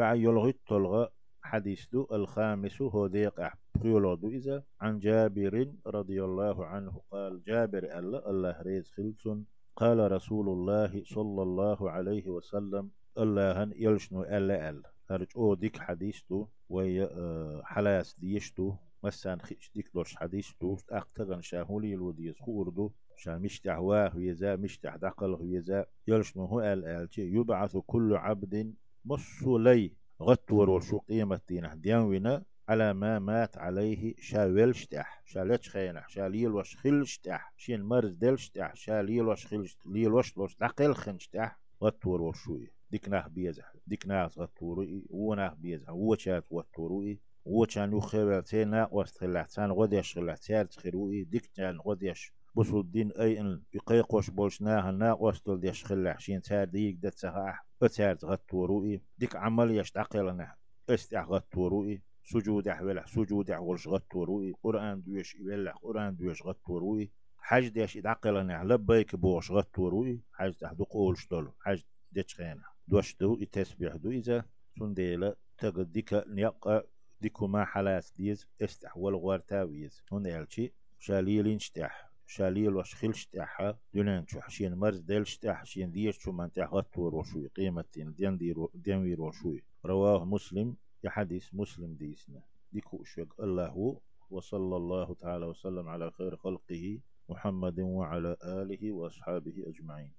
بعد يلغي التلغى حديث دو الخامس هو ديق بريولودو إذا عن جابر رضي الله عنه قال جابر ألا الله ريز خلصن قال رسول الله صلى الله عليه وسلم الله يلشنو ألا ألا هرج أو ديك حديث دو وي آه، حلاس ديشتو مسان خيش ديك دورش حديث دو أقتغن شاهولي الوديز خوردو شا مشتح واه ويزا مشتح دقل ويزا يلشنو هو أل ألتي يبعث كل عبد مصولي غتور والشو قيمة دينه ديانوينا على ما مات عليه شا شتح شا لتش خينح شا ليل وش شتح شين مرز شتح شا ليل وش خلش ليل وش لوش تقل خنشتح غتور والشوي ديكناه بيزح ديكناه غتوروي وناه بيزح وشات غتوروي وشان يخير تينا واستخلعتان غديش خلعتان تخيروي ديك جان غديش بوصل الدين أي إن يقيقوش بولشناها نا وستل ديش خلع شين تار ديك سخاح أتار غتوروي ديك عمل يشتعقلنا استع غتوروي سجود أحوال سجود أحولش غتوروي قرآن دويش يبلع قرآن دويش غتوروي حاج ديش إدعقلنا لبيك بوش غتوروي حاج تحدو قولش دولو حاج ديش خينا دوش دو التسبيح دو إذا سنديلا تقديك نيقى ديكو ما حلاس ديز استحول غوارتاويز يلشي شاليلين شتاح شاليل وش خلش تاعها دونان شو حشين مرز دلش تاع حشين ديش شو من غطور وشوي قيمة دين ديرو دين ويرو وشوي رواه مسلم يا حديث مسلم ديسنا. ديكو شوق الله وصلى الله تعالى وسلم على خير خلقه محمد وعلى آله وأصحابه أجمعين.